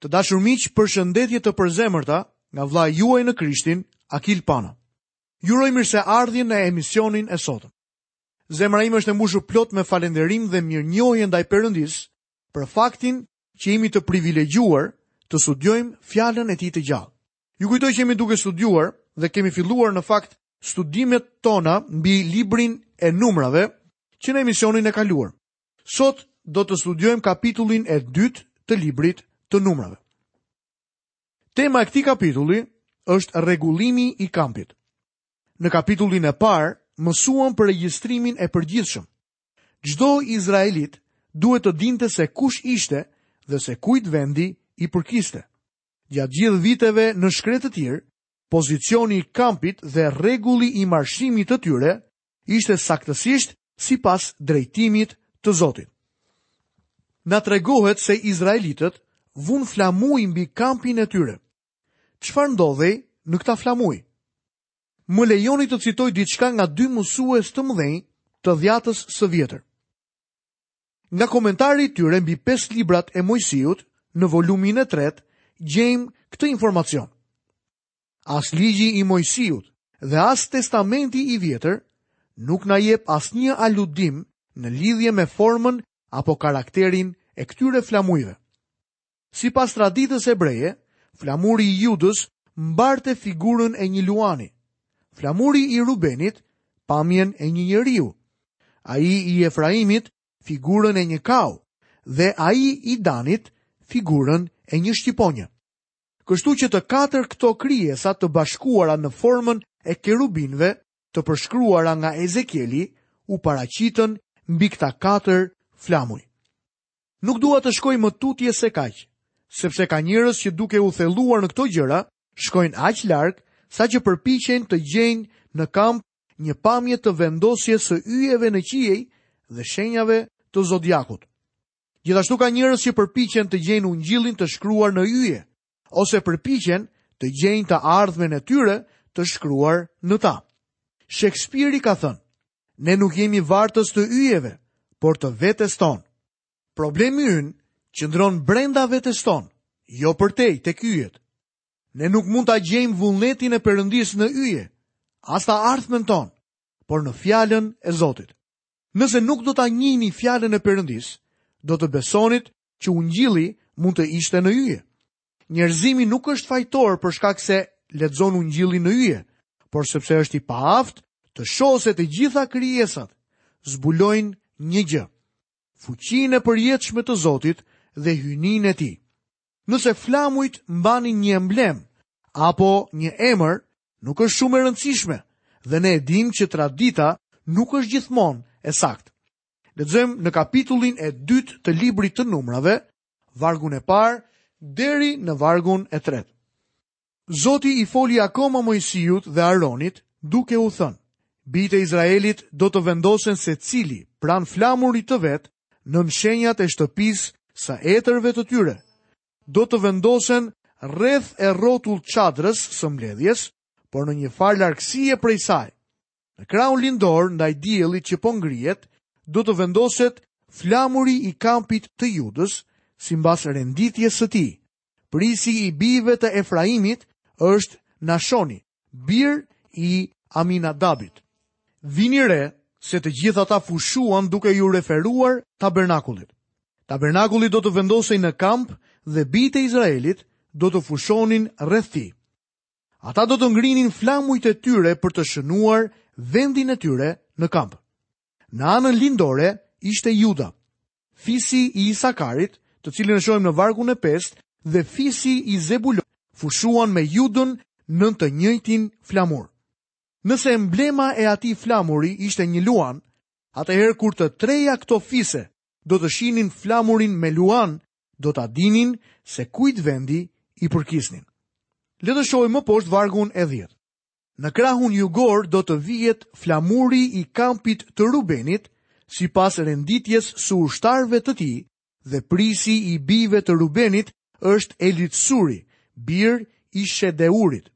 Të dashur miq, përshëndetje të përzemërta nga vëllai juaj në Krishtin, Akil Pano. Ju uroj mirëseardhje në emisionin e sotëm. Zemra ime është e mbushur plot me falënderim dhe mirënjohje ndaj Perëndisë për faktin që jemi të privilegjuar të studiojmë fjalën e tij të gjallë. Ju kujtoj që jemi duke studiuar dhe kemi filluar në fakt studimet tona mbi librin e numrave që në emisionin e kaluar. Sot do të studiojmë kapitullin e dytë të librit të numrave. Tema e këtij kapitulli është rregullimi i kampit. Në kapitullin e parë, mësuam për regjistrimin e përgjithshëm. Çdo Izraelit duhet të dinte se kush ishte dhe se kujt vendi i përkiste. Gjatë gjithë viteve në shkretëtirë, pozicioni i kampit dhe rregulli i marshimit të tyre ishte saktësisht sipas drejtimit të Zotit. Na tregohet se Izraelitët vunë flamuj mbi kampin e tyre. Çfarë ndodhej në këta flamuj? Më lejoni të citoj diçka nga dy mësues të mëdhenj të dhiatës së vjetër. Nga komentari i tyre mbi 5 librat e Moisiut në volumin e 3, gjejmë këtë informacion. As ligji i Moisiut dhe as Testamenti i Vjetër nuk na jep asnjë aludim në lidhje me formën apo karakterin e këtyre flamujve. Sipas traditës hebreje, flamuri i judës mbarte figurën e një luani, flamuri i rubenit pamjen e një njeriu, ai i efraimit figurën e një kau dhe ai i danit figurën e një shqiponje. Kështu që të katër këto krijesa të bashkuara në formën e kerubinëve, të përshkruara nga Ezekieli, u paraqitën mbi këta katër flamuj. Nuk dua të shkoj më tutje se kaq, sepse ka njerëz që duke u thelluar në këto gjëra, shkojnë aq larg saqë përpiqen të gjejnë në kamp një pamje të vendosjes së yjeve në qiej dhe shenjave të zodiakut. Gjithashtu ka njerëz që përpiqen të gjejnë ungjillin të shkruar në yje, ose përpiqen të gjejnë të ardhmen e tyre të shkruar në ta. Shekspiri ka thënë, ne nuk jemi vartës të yjeve, por të vetes tonë. Problemi ynë qëndron brenda vetes tonë, jo përtej tek yjet. Ne nuk mund ta gjejmë vullnetin e Perëndisë në yje, as të ardhmen tonë, por në fjalën e Zotit. Nëse nuk do ta njihni fjalën e Perëndisë, do të besonit që ungjilli mund të ishte në yje. Njerëzimi nuk është fajtor për shkak se lexon ungjillin në yje, por sepse është i paaftë të shohë se të gjitha krijesat zbulojnë një gjë, fuqinë e përjetshme të Zotit dhe hyjninë e tij. Nëse flamujt mbanin një emblemë apo një emër, nuk është shumë e rëndësishme dhe ne e dimë që tradita nuk është gjithmonë e saktë. Lexojmë në kapitullin e dytë të librit të numrave, vargun e parë deri në vargun e tretë. Zoti i foli akoma Mojsiut dhe Aronit, duke u thënë, Bijtë e Izraelit do të vendosen secili pranë flamurit të vet, nën shenjat e shtëpisë së etërve të tyre, do të vendosen rreth e rrotull çadrës së mbledhjes, por në njëfarë largësie prej saj. Në krahun lindor ndaj diellit që po ngrihet, do të vendoset flamuri i kampit të Judës, simbas renditjes së tij. Prisi i bijve të Efraimit është Nashoni, bir i Aminadabit. Vini re se të gjithë ata fushuan duke iu referuar tabernakullit. Tabernakulli do të vendosej në kamp dhe bijtë e Izraelit do të fushonin rreth tij. Ata do të ngrinin flamujt e tyre për të shënuar vendin e tyre në kamp. Në anën lindore ishte Juda. Fisi i Isakarit, të cilin e shohim në vargun e pestë, dhe fisi i Zebulonit fushuan me Judën nën të njëjtin flamur. Nëse emblema e atij flamuri ishte një luan, atëherë kur të treja këto fise do të shihnin flamurin me luan, do ta dinin se kujt vendi i përkisnin. Le të shohim më poshtë vargun e 10. Në krahun jugor do të vihet flamuri i kampit të Rubenit, sipas renditjes së ushtarëve të tij, dhe prisi i bijve të Rubenit është Elitsuri, bir i Shedeurit.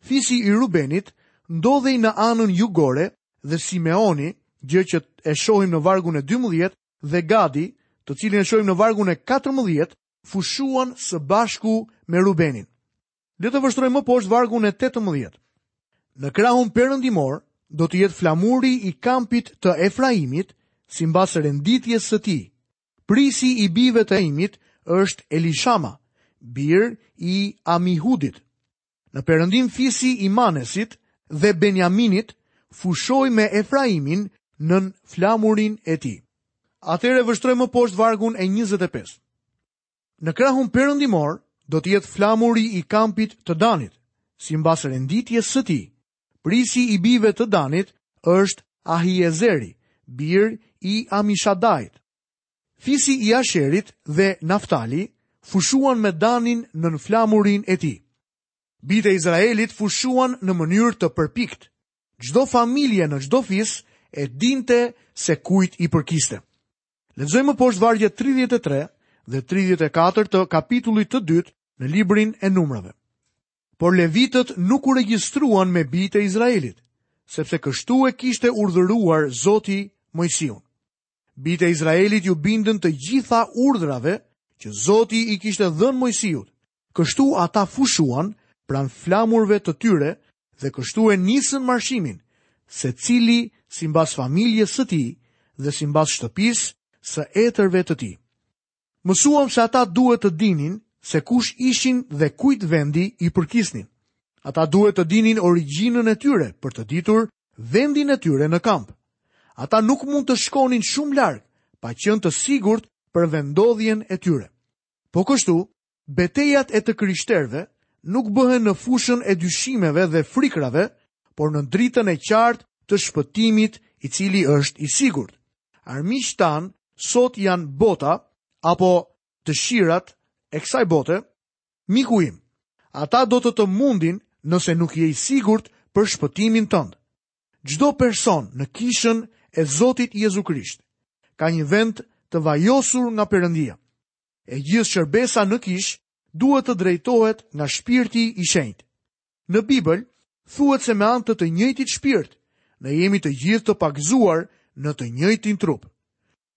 Fisi i Rubenit ndodhej në anën jugore dhe Simeoni, gjë që e shohim në vargun e 12 dhe Gadi, të cilin e shohim në vargun e 14, fushuan së bashku me Rubenin. Le të vështrojmë poshtë vargun e 18. Në krahun perëndimor do të jetë flamuri i kampit të Efraimit, simbas renditjes së tij. Prisi i bijve të Efraimit është Elishama, bir i Amihudit. Në perëndim fisi i Manesit dhe Benjaminit fushoi me Efraimin nën flamurin e tij. Atëherë vështrojmë poshtë vargun e 25. Në krahun perëndimor do të jetë flamuri i kampit të Danit, simbas renditjes së tij. Prisi i bijve të Danit është Ahiezeri, bir i Amishadait. Fisi i Asherit dhe Naftali fushuan me Danin nën flamurin e tij. Bijtë e Izraelit fushuan në mënyrë të përpiktë. Çdo familje në çdo fis e dinte se kujt i përkiste. Lexojmë më poshtë vargjet 33 dhe 34 të kapitullit të dytë në librin e numrave. Por levitët nuk u regjistruan me bijtë e Izraelit, sepse kështu e kishte urdhëruar Zoti Moisiun. Bijtë e Izraelit iu bindën të gjitha urdhrave që Zoti i kishte dhënë Moisiut, Kështu ata fushuan pranë flamurve të tyre dhe kështu e nisën marshimin, secili simbas familjes së tij dhe simbas shtëpisë së etërve të tij. Mësuam se ata duhet të dinin se kush ishin dhe kujt vendi i përkisnin. Ata duhet të dinin origjinën e tyre për të ditur vendin e tyre në kamp. Ata nuk mund të shkonin shumë larg pa qenë të sigurt për vendodhjen e tyre. Po kështu, betejat e të krishterëve nuk bëhen në fushën e dyshimeve dhe frikrave, por në dritën e qartë të shpëtimit i cili është i sigurt. Armiqtë tanë sot janë bota apo dëshirat e kësaj bote, miku im, ata do të të mundin nëse nuk je i sigurt për shpëtimin tënd. Çdo person në kishën e Zotit Jezu Krisht ka një vend të vajosur nga Perëndia. E gjithë shërbesa në kishë duhet të drejtohet nga Shpirti i Shenjtë. Në Bibël thuhet se me anë të të njëjtit shpirt ne jemi të gjithë të pagëzuar në të njëjtin trup.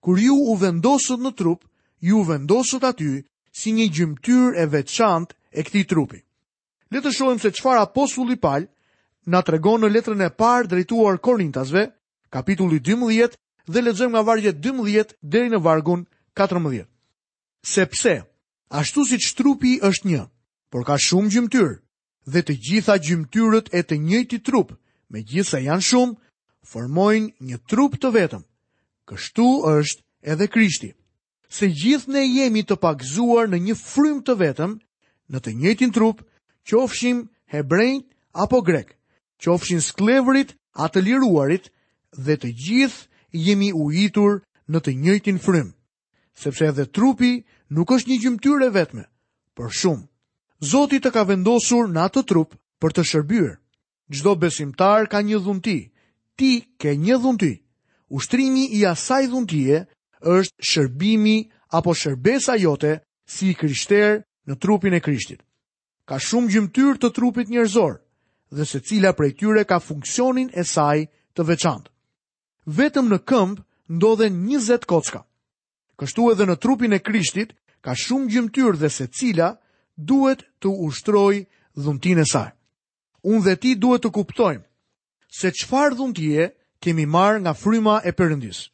Kur ju u vendosët në trup, ju u vendosët aty si një gjymtyrë e veçantë e këtij trupi. Le të shohim se çfarë apostulli Pal na tregon në letrën e parë drejtuar Korintasve, kapitulli 12 dhe lexojmë nga vargu 12 deri në vargun 14. Sepse ashtu siç trupi është një, por ka shumë gjymtyrë, dhe të gjitha gjymtyrët e të njëjtit trup, megjithëse janë shumë, formojnë një trup të vetëm. Kështu është edhe Krishti. se gjithë ne jemi të pagëzuar në një frymë të vetëm, në të njëjtin trup, qofshim hebrenjt apo grekë, qofshin skllevërit a të liruarit dhe të gjithë jemi ujitur në të njëjtin frymë, sepse edhe trupi nuk është një gjymtyrë e vetme, por shumë. Zoti të ka vendosur në atë trup për të shërbyer. Çdo besimtar ka një dhunti. Ti ke një dhunti. Ushtrimi i asaj dhuntie është shërbimi apo shërbesa jote si i krishterë në trupin e Krishtit. Ka shumë gjymtyrë të trupit njerëzor dhe secila prej tyre ka funksionin e saj të veçantë. Vetëm në këmbë ndodhen 20 kocka. Kështu edhe në trupin e Krishtit ka shumë gjymtyrë dhe secila duhet të ushtrojë dhuntinë e saj. Unë dhe ti duhet të kuptojmë se çfarë dhuntie kemi marrë nga fryma e Perëndisë.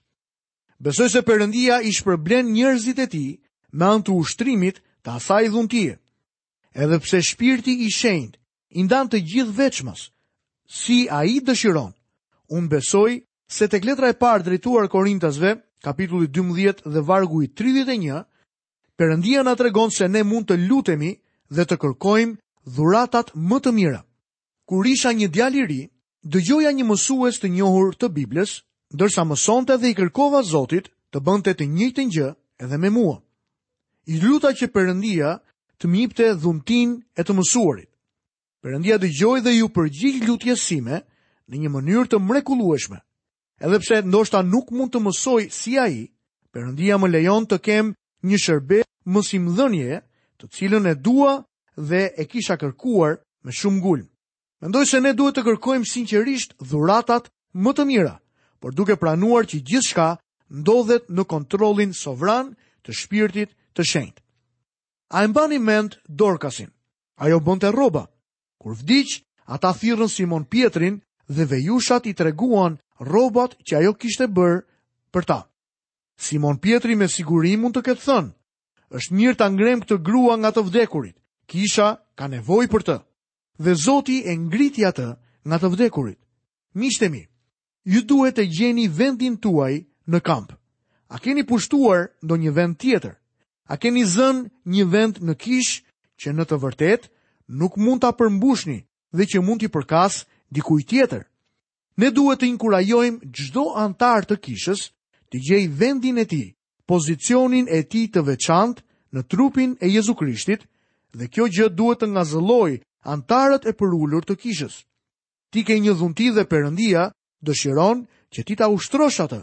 Besoj se Perëndia i shpërblen njerëzit e tij me anë të ushtrimit të asaj dhuntie. Edhe pse shpirti i shenjtë i ndan të gjithë veçmas, si ai dëshiron. Unë besoj se tek letra e parë drejtuar Korintasve, kapitulli 12 dhe vargu i 31, Perëndia na tregon se ne mund të lutemi dhe të kërkojmë dhuratat më të mira. Kur isha një djalë i ri, dëgjoja një mësues të njohur të Biblës, ndërsa mësonte dhe i kërkova Zotit të bënte të njëjtën gjë edhe me mua. U luta që Perëndia të më jepte dhuntinë e të mësuarit. Perëndia dëgjoi dhe iu përgjigj lutjes sime në një mënyrë të mrekullueshme. Edhe pse ndoshta nuk mund të mësoj si ai, Perëndia më lejon të kem një shërbim mësimdhënie, të cilën e dua dhe e kisha kërkuar me shumë ngulm. Mendoj se ne duhet të kërkojmë sinqerisht dhuratat më të mira, por duke pranuar që gjithçka ndodhet në kontrollin sovran të shpirtit të shenjtë. A e mbani mend Dorkasin? Ajo bënte rroba, Kur vdiq, ata thirrën Simon Pjetrin dhe vejushat i treguan rrobat që ajo kishte bërë për ta. Simon Pjetri me siguri mund të ketë thënë, është mirë ta ngremë këtë grua nga të vdekurit, kisha ka nevojë për të. Dhe Zoti e ngriti atë nga të vdekurit. Miqtë e mi, Ju duhet të gjeni vendin tuaj në kamp. A keni pushtuar ndonjë vend tjetër? A keni zënë një vend në kishë që në të vërtetë nuk mund ta përmbushni dhe që mund t'i përkasë dikujt tjetër? Ne duhet të inkurajojmë çdo anëtar të kishës të gjejë vendin e tij, pozicionin e tij të veçantë në trupin e Jezu Krishtit dhe kjo gjë duhet të ngazëllojë anëtarët e përulur të kishës. Ti ke një dhunti dhe Perëndia dëshiron që ti ta ushtrosh atë.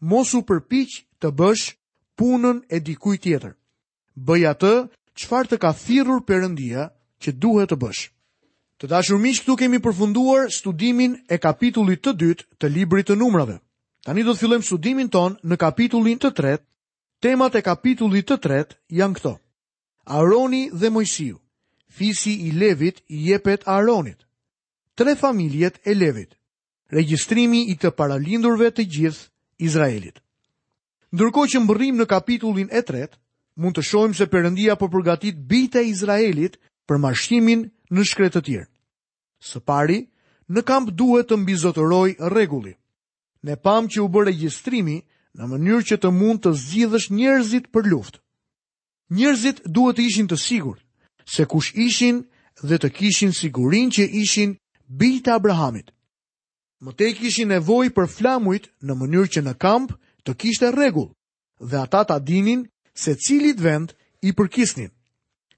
Mos u përpiq të bësh punën e dikujt tjetër. Bëj atë çfarë të ka thirrur Perëndia që duhet të bësh. Të dashur miq, këtu kemi përfunduar studimin e kapitullit të dytë të librit të numrave. Tani do të fillojmë studimin tonë në kapitullin e tretë. Temat e kapitullit të tretë janë këto. Aroni dhe Moisiu. Fisi i Levit i jepet Aronit. Tre familjet e Levit. Regjistrimi i të parëlindurve të gjithë Izraelit. Ndërkohë që mbërrijmë në kapitullin e tretë, mund të shohim se Perëndia po përgatit bijtë e Izraelit për marshimin në shkretëtirë. Së pari, në kamp duhet të mbizotërojë rregulli. Ne pamë që u bë regjistrimi në mënyrë që të mund të zgjidheshin njerëzit për luftë. Njerëzit duhet të ishin të sigurt se kush ishin dhe të kishin sigurinë që ishin bij të Abrahamit. Më tej kishin nevojë për flamujt në mënyrë që në kamp të kishte rregull dhe ata ta dinin se cilit vend i përkisnin.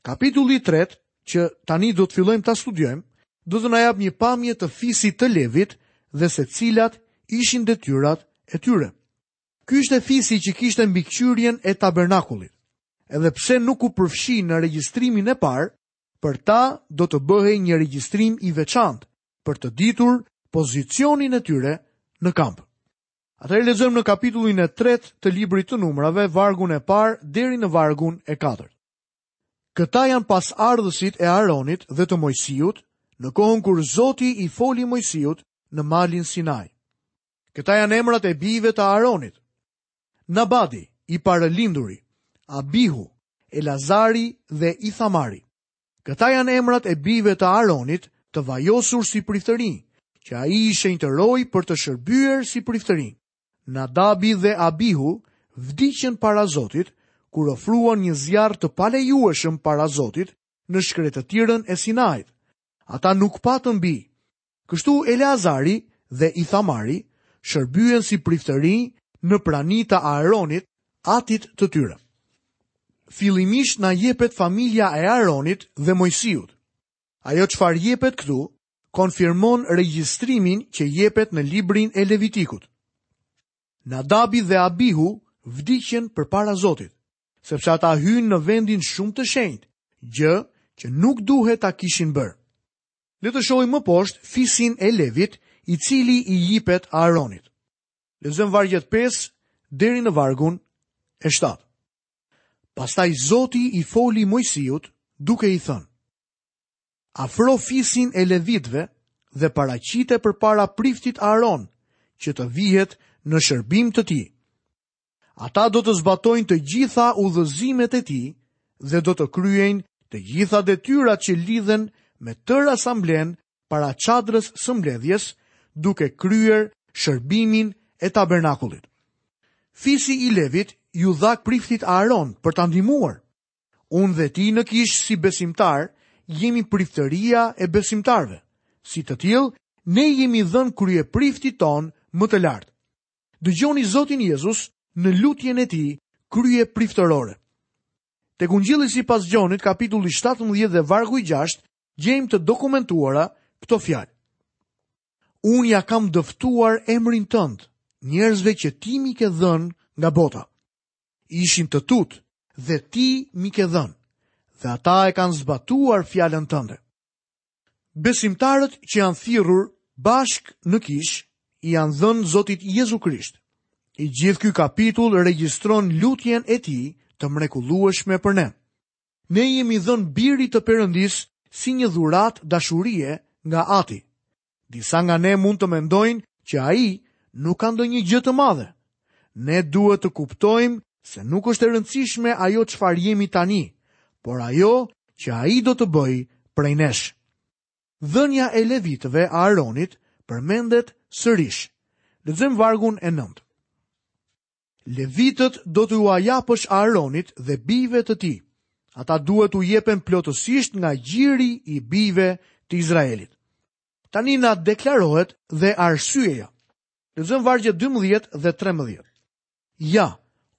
Kapitulli i tretë,, që tani do të fillojmë ta studiojmë, do të na japë një pamje të fisit të Levit dhe se cilat ishin detyrat e tyre. Ky ishte fisi që kishte mbikëqyrjen e tabernakullit. Edhe pse nuk u përfshi në regjistrimin e parë, për ta do të bëhej një regjistrim i veçantë për të ditur pozicionin e tyre në kamp. Atëherë lexojmë në kapitullin e 3 të librit të numrave, vargun e parë deri në vargun e 4. Këta janë pasardhësit e Aronit dhe të Moisiut, në kohën kur Zoti i foli Moisiut në malin Sinai. Këta janë emrat e bijve të Aaronit. Nabadi, i parëlinduri, Abihu, Elazari dhe Ithamari. Këta janë emrat e bijve të Aaronit të vajosur si priftërinj, që ai i shenjtëroi për të shërbyer si priftërinj. Nadabi dhe Abihu vdiqën para Zotit, kur ofruan një zjarr të palejueshëm para Zotit në shkretëtirën e Sinait. Ata nuk patën bij, Kështu Eleazari dhe Ithamari shërbyen si priftërinj në prani të Aaronit, atit të tyre. Fillimisht na jepet familja e Aaronit dhe Moisiut. Ajo çfarë jepet këtu konfirmon regjistrimin që jepet në librin e Levitikut. Nadabi dhe Abihu vdiqën përpara Zotit, sepse ata hynë në vendin shumë të shenjtë, gjë që nuk duhet ta kishin bërë. Le të shohim më poshtë fisin e Levit, i cili i jepet Aaronit. Lexojmë vargjet 5 deri në vargun e 7. Pastaj Zoti i foli Moisiut duke i thënë: Afro fisin e levitëve dhe paraqite përpara priftit Aaron, që të vihet në shërbim të tij. Ata do të zbatojnë të gjitha udhëzimet e tij dhe do të kryejnë të gjitha detyrat që lidhen me tërë asamblenë para çadrës së mbledhjes, duke kryer shërbimin e tabernakullit. Fisi i Levit iu dha priftit Aaron për ta ndihmuar. Unë dhe ti në kishë si besimtarë jemi priftëria e besimtarëve. Si të tillë, ne i jemi dhënë kryepriftit tonë më të lartë. Dëgjoni Zotin Jezus në lutjen e tij kryepriftërore. Tek Ungjilli sipas Gjonit, kapitulli 17 dhe vargu i 6, gjejmë të dokumentuara këto fjalë. Unë ia kam dëftuar emrin tënd, njerëzve që ti m'i ke dhënë nga bota. Ishin të tutë dhe ti m'i ke dhënë, dhe ata e kanë zbatuar fjalën tënde. Besimtarët që janë thirrur bashkë në kishë i janë dhënë Zotit Jezu Krisht. I gjithë ky kapitull regjistron lutjen e tij të mrekullueshme për ne. Ne i jemi dhënë birit të Perëndisë si një dhuratë dashurie nga ati. Disa nga ne mund të mendojnë që ai nuk ka ndonjë gjë të madhe. Ne duhet të kuptojmë se nuk është e rëndësishme ajo çfarë jemi tani, por ajo që ai do të bëjë prej nesh. Dhënia e levitëve Aaronit përmendet sërish. Lexojmë vargun e nëntë. Levitët do t'ua japësh Aaronit dhe bijve të tij. Ata duhet t'u jepen plotësisht nga gjiri i bijve të Izraelit. Tani na deklarohet dhe arsyeja. Lexojmë vargjet 12 dhe 13. Ja,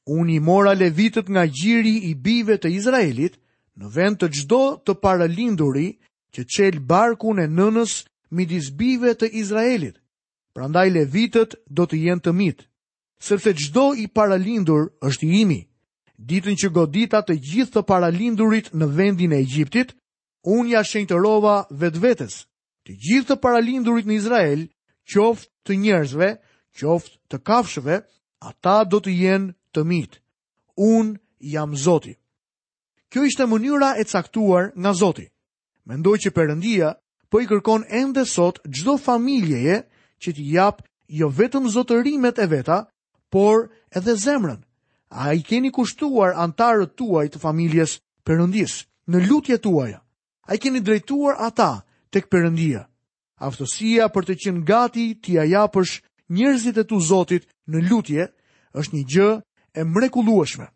unë i mora levitët nga gjiri i bijve të Izraelit, në vend të çdo të paralinduri që çel barkun e nënës midis bijve të Izraelit. Prandaj levitët do të jenë të mitë, Sepse çdo i paralindur është i imi. Ditën që godita të gjithë të paralindurit në vendin e Egjiptit, unë ia shenjtërova vetvetes. Të gjithë të paralindurit në Izrael, qoftë të njerëzve, qoftë të kafshëve, ata do të jenë të mitë. Unë jam Zoti. Kjo ishte mënyra e caktuar nga Zoti. Mendoj që Perëndia po i kërkon ende sot çdo familjeje që t'i japë jo vetëm zotërimet e veta, por edhe zemrën. A i keni kushtuar anëtarët tuaj të familjes Perëndisë në lutjet tuaja? A i keni drejtuar ata tek Perëndia? Aftësia për të qenë gati t'ia japësh njerëzit e tu Zotit në lutje është një gjë e mrekullueshme.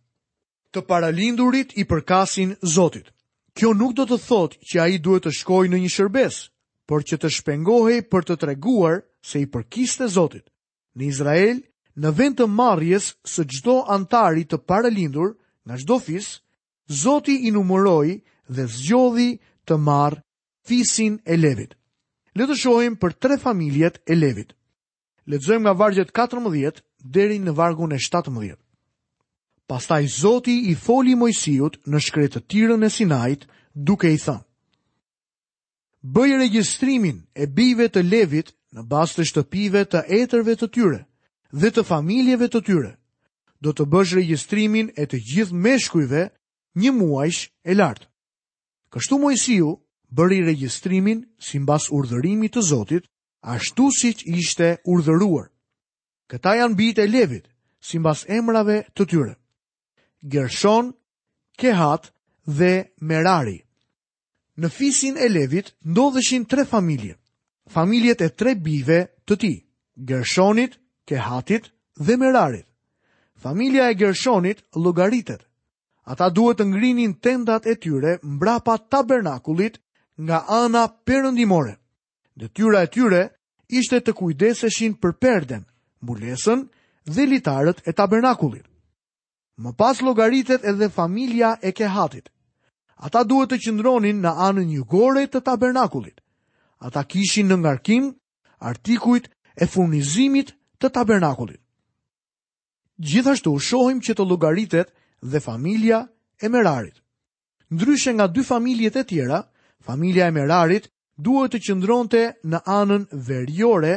Të paralindurit i përkasin Zotit. Kjo nuk do të thotë që ai duhet të shkojë në një shërbesë, por që të shpengohej për të treguar se i përkiste Zotit. Në Izrael, në vend të marrjes së çdo anëtari të paralindur nga çdo fis, Zoti i numëroi dhe zgjodhi të marrë fisin e Levit. Le të shohim për tre familjet e Levit. Lexojmë nga vargjet 14 deri në vargun e 17. Pastaj Zoti i foli Moisiut në shkretëtirën e Sinait, duke i thënë, Bëj regjistrimin e bijve të Levit në bazë të shtëpive të etërve të tyre dhe të familjeve të tyre. Do të bësh regjistrimin e të gjithë meshkujve një muajsh e lart. Kështu Mojsiu bëri regjistrimin simbas urdhërimit të Zotit, ashtu siç ishte urdhëruar. Këta janë bijtë e Levit, simbas emrave të tyre. Gershon, Kehat dhe Merari. Në fisin e Levit ndodheshin tre familje, familjet e tre bijve të tij, Gershonit, Kehatit dhe Merarit. Familja e Gershonit llogaritet. Ata duhet të ngrinin tendat e tyre mbrapa tabernakullit nga ana perëndimore. Detyra e tyre ishte të kujdeseshin për perden, mbulesën dhe litarët e tabernakullit. Më pas llogaritet edhe familja e Kehatit. Ata duhet të qëndronin në anën jugore të tabernakullit. Ata kishin në ngarkim artikujt e furnizimit të tabernakullit. Gjithashtu shohim që të llogaritet dhe familja e Merarit. Ndryshe nga dy familjet e tjera, familja e Merarit duhet të qëndronte në anën veriore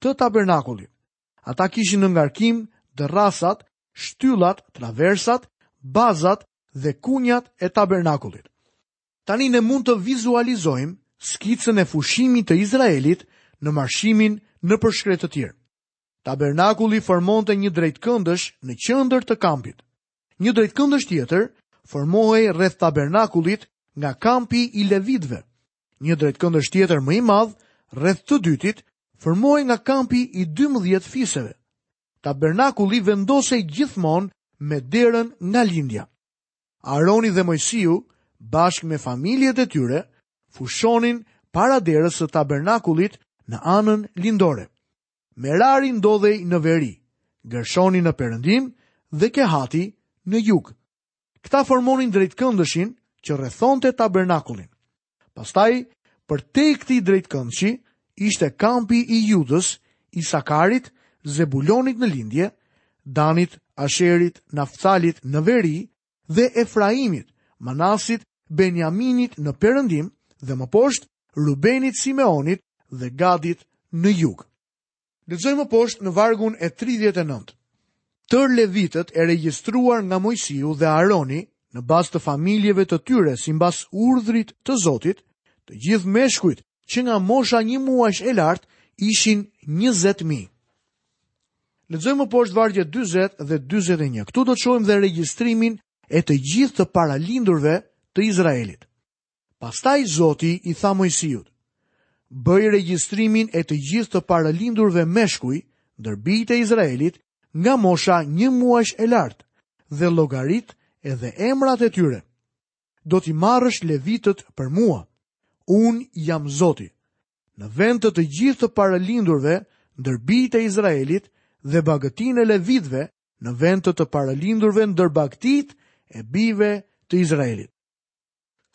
të tabernakullit. Ata kishin në ngarkim dërrasat, shtyllat, traversat, bazat dhe kunjat e tabernakullit. Tani ne mund të vizualizojmë skicën e fushimit të Izraelit në marshimin nëpër shkretëtirë. Tabernakulli formonte një drejtkëndësh në qendër të kampit. Një drejtkëndësh tjetër formohej rreth tabernakullit nga kampi i levitëve. Një drejtkëndësh tjetër më i madh, rreth të dytit, formohej nga kampi i 12 fiseve. Tabernakulli vendosej gjithmonë me derën nga lindja. Aroni dhe Mojsiu, bashkë me familjet e tyre, fushonin para derës së tabernakullit në anën lindore. Merari ndodhej në veri, Gershoni në perëndim dhe Kehati në jug. Këta formonin drejtkëndëshin që rrethonte tabernakullin. Pastaj, përtej këtij drejtkëndëshi, ishte kampi i Judës, Isakarit, Zebulonit në lindje, Danit, Asherit, Naftalit në veri dhe Efraimit, Manasit, Benjaminit në perëndim dhe më poshtë, Rubenit, Simeonit dhe Gadit në jug. Lexojmë poshtë në vargun e 39. Tërë levitët e regjistruar nga Mojsiu dhe Aroni në bazë të familjeve të tyre simbas urdhrit të Zotit, të gjithë meshkujt që nga mosha një muajsh e lart ishin 20.000. Lexojmë poshtë vargjet 40 dhe 41. Këtu do të shohim dhe regjistrimin e të gjithë të paralindurve të Izraelit. Pastaj Zoti i tha Moisiut, Bëj regjistrimin e të gjithë të paralindurve meshkuj ndër bijtë e Izraelit nga mosha një muajsh e lart dhe llogarit edhe emrat e tyre. Do t'i marrësh levitët për mua. Unë jam Zoti. Në vend të të gjithë të paralindurve ndër bijtë e Izraelit dhe bagëtinë e levitëve në vend të të paralindurve ndër bagëtitë e bijve të Izraelit.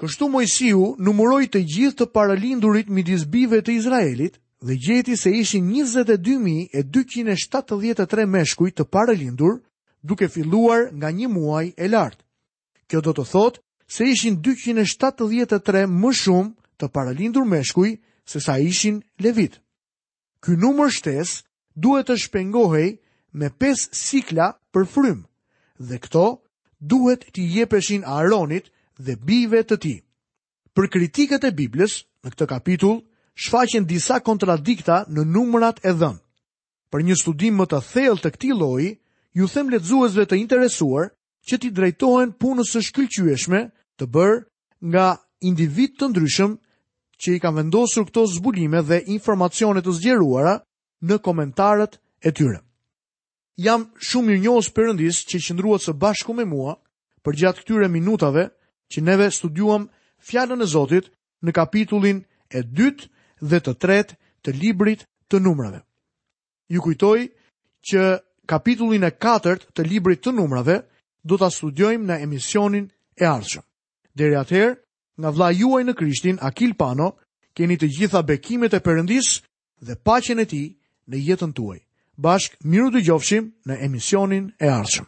Kështu Moisiu numëroi të gjithë të paralindurit midis bijve të Izraelit dhe gjeti se ishin 22.273 meshkuj të paralindur duke filluar nga një muaj e lart. Kjo do të thotë se ishin 273 më shumë të paralindur meshkuj sesa ishin levitë. Ky numër shtesë duhet të shpengohej me 5 sikla për frymë dhe këto duhet t'i jepeshin Aaronit dhe bijve të tij. Për kritikët e Biblës, në këtë kapitull shfaqen disa kontradikta në numrat e dhënë. Për një studim më të thellë të këtij lloji, ju them lexuesve të interesuar që t'i drejtohen punës së shkëlqyeshme të bërë nga individë të ndryshëm që i kanë vendosur këto zbulime dhe informacione të zgjeruara në komentarët e tyre. Jam shumë mirënjohës Perëndisë që qëndruat së bashku me mua përgjatë këtyre minutave që neve studiuam fjalën e Zotit në kapitullin e dytë dhe të tretë të librit të numrave. Ju kujtoj që kapitullin e katërt të librit të numrave do ta studiojmë në emisionin e ardhshëm. Deri atëherë, nga vlla juaj në Krishtin Akil Pano, keni të gjitha bekimet e Perëndisë dhe paqen e tij në jetën tuaj. Bashkë mirudëgjofshim në emisionin e ardhshëm.